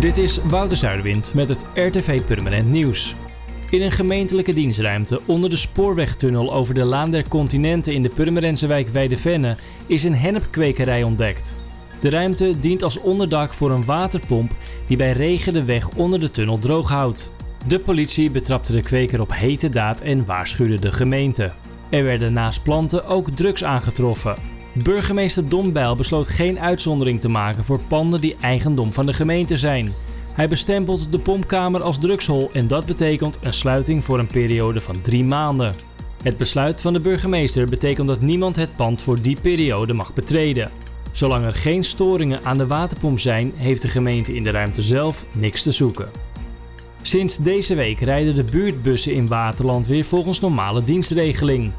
Dit is Wouter Zuiderwind met het RTV Permanent Nieuws. In een gemeentelijke dienstruimte onder de spoorwegtunnel over de Laan der Continenten in de Purmerendse wijk Weidevenne is een hennepkwekerij ontdekt. De ruimte dient als onderdak voor een waterpomp die bij regen de weg onder de tunnel droog houdt. De politie betrapte de kweker op hete daad en waarschuwde de gemeente. Er werden naast planten ook drugs aangetroffen. Burgemeester Dombijl besloot geen uitzondering te maken voor panden die eigendom van de gemeente zijn. Hij bestempelt de pompkamer als drugshol en dat betekent een sluiting voor een periode van drie maanden. Het besluit van de burgemeester betekent dat niemand het pand voor die periode mag betreden. Zolang er geen storingen aan de waterpomp zijn, heeft de gemeente in de ruimte zelf niks te zoeken. Sinds deze week rijden de buurtbussen in Waterland weer volgens normale dienstregeling.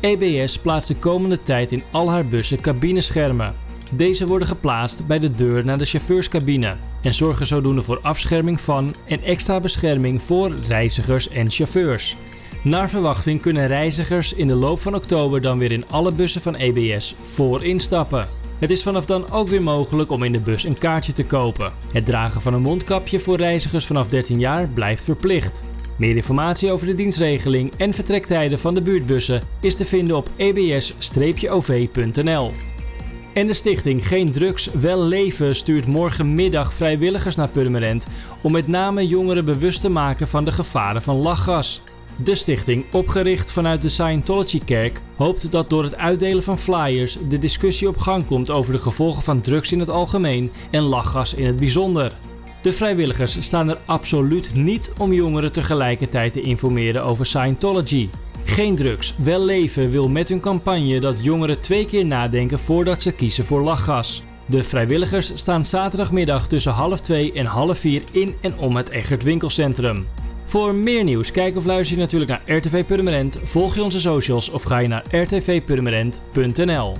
EBS plaatst de komende tijd in al haar bussen cabineschermen. Deze worden geplaatst bij de deur naar de chauffeurscabine en zorgen zodoende voor afscherming van en extra bescherming voor reizigers en chauffeurs. Naar verwachting kunnen reizigers in de loop van oktober dan weer in alle bussen van EBS voor instappen. Het is vanaf dan ook weer mogelijk om in de bus een kaartje te kopen. Het dragen van een mondkapje voor reizigers vanaf 13 jaar blijft verplicht. Meer informatie over de dienstregeling en vertrektijden van de buurtbussen is te vinden op ebs-ov.nl. En de stichting Geen Drugs, Wel Leven stuurt morgenmiddag vrijwilligers naar Purmerend om met name jongeren bewust te maken van de gevaren van lachgas. De stichting, opgericht vanuit de Scientology-kerk, hoopt dat door het uitdelen van flyers de discussie op gang komt over de gevolgen van drugs in het algemeen en lachgas in het bijzonder. De vrijwilligers staan er absoluut niet om jongeren tegelijkertijd te informeren over Scientology. Geen drugs, wel leven wil met hun campagne dat jongeren twee keer nadenken voordat ze kiezen voor lachgas. De vrijwilligers staan zaterdagmiddag tussen half twee en half vier in en om het Egert winkelcentrum. Voor meer nieuws, kijk of luister je natuurlijk naar RTV Purmerend, volg je onze socials of ga je naar rtvpurmerend.nl.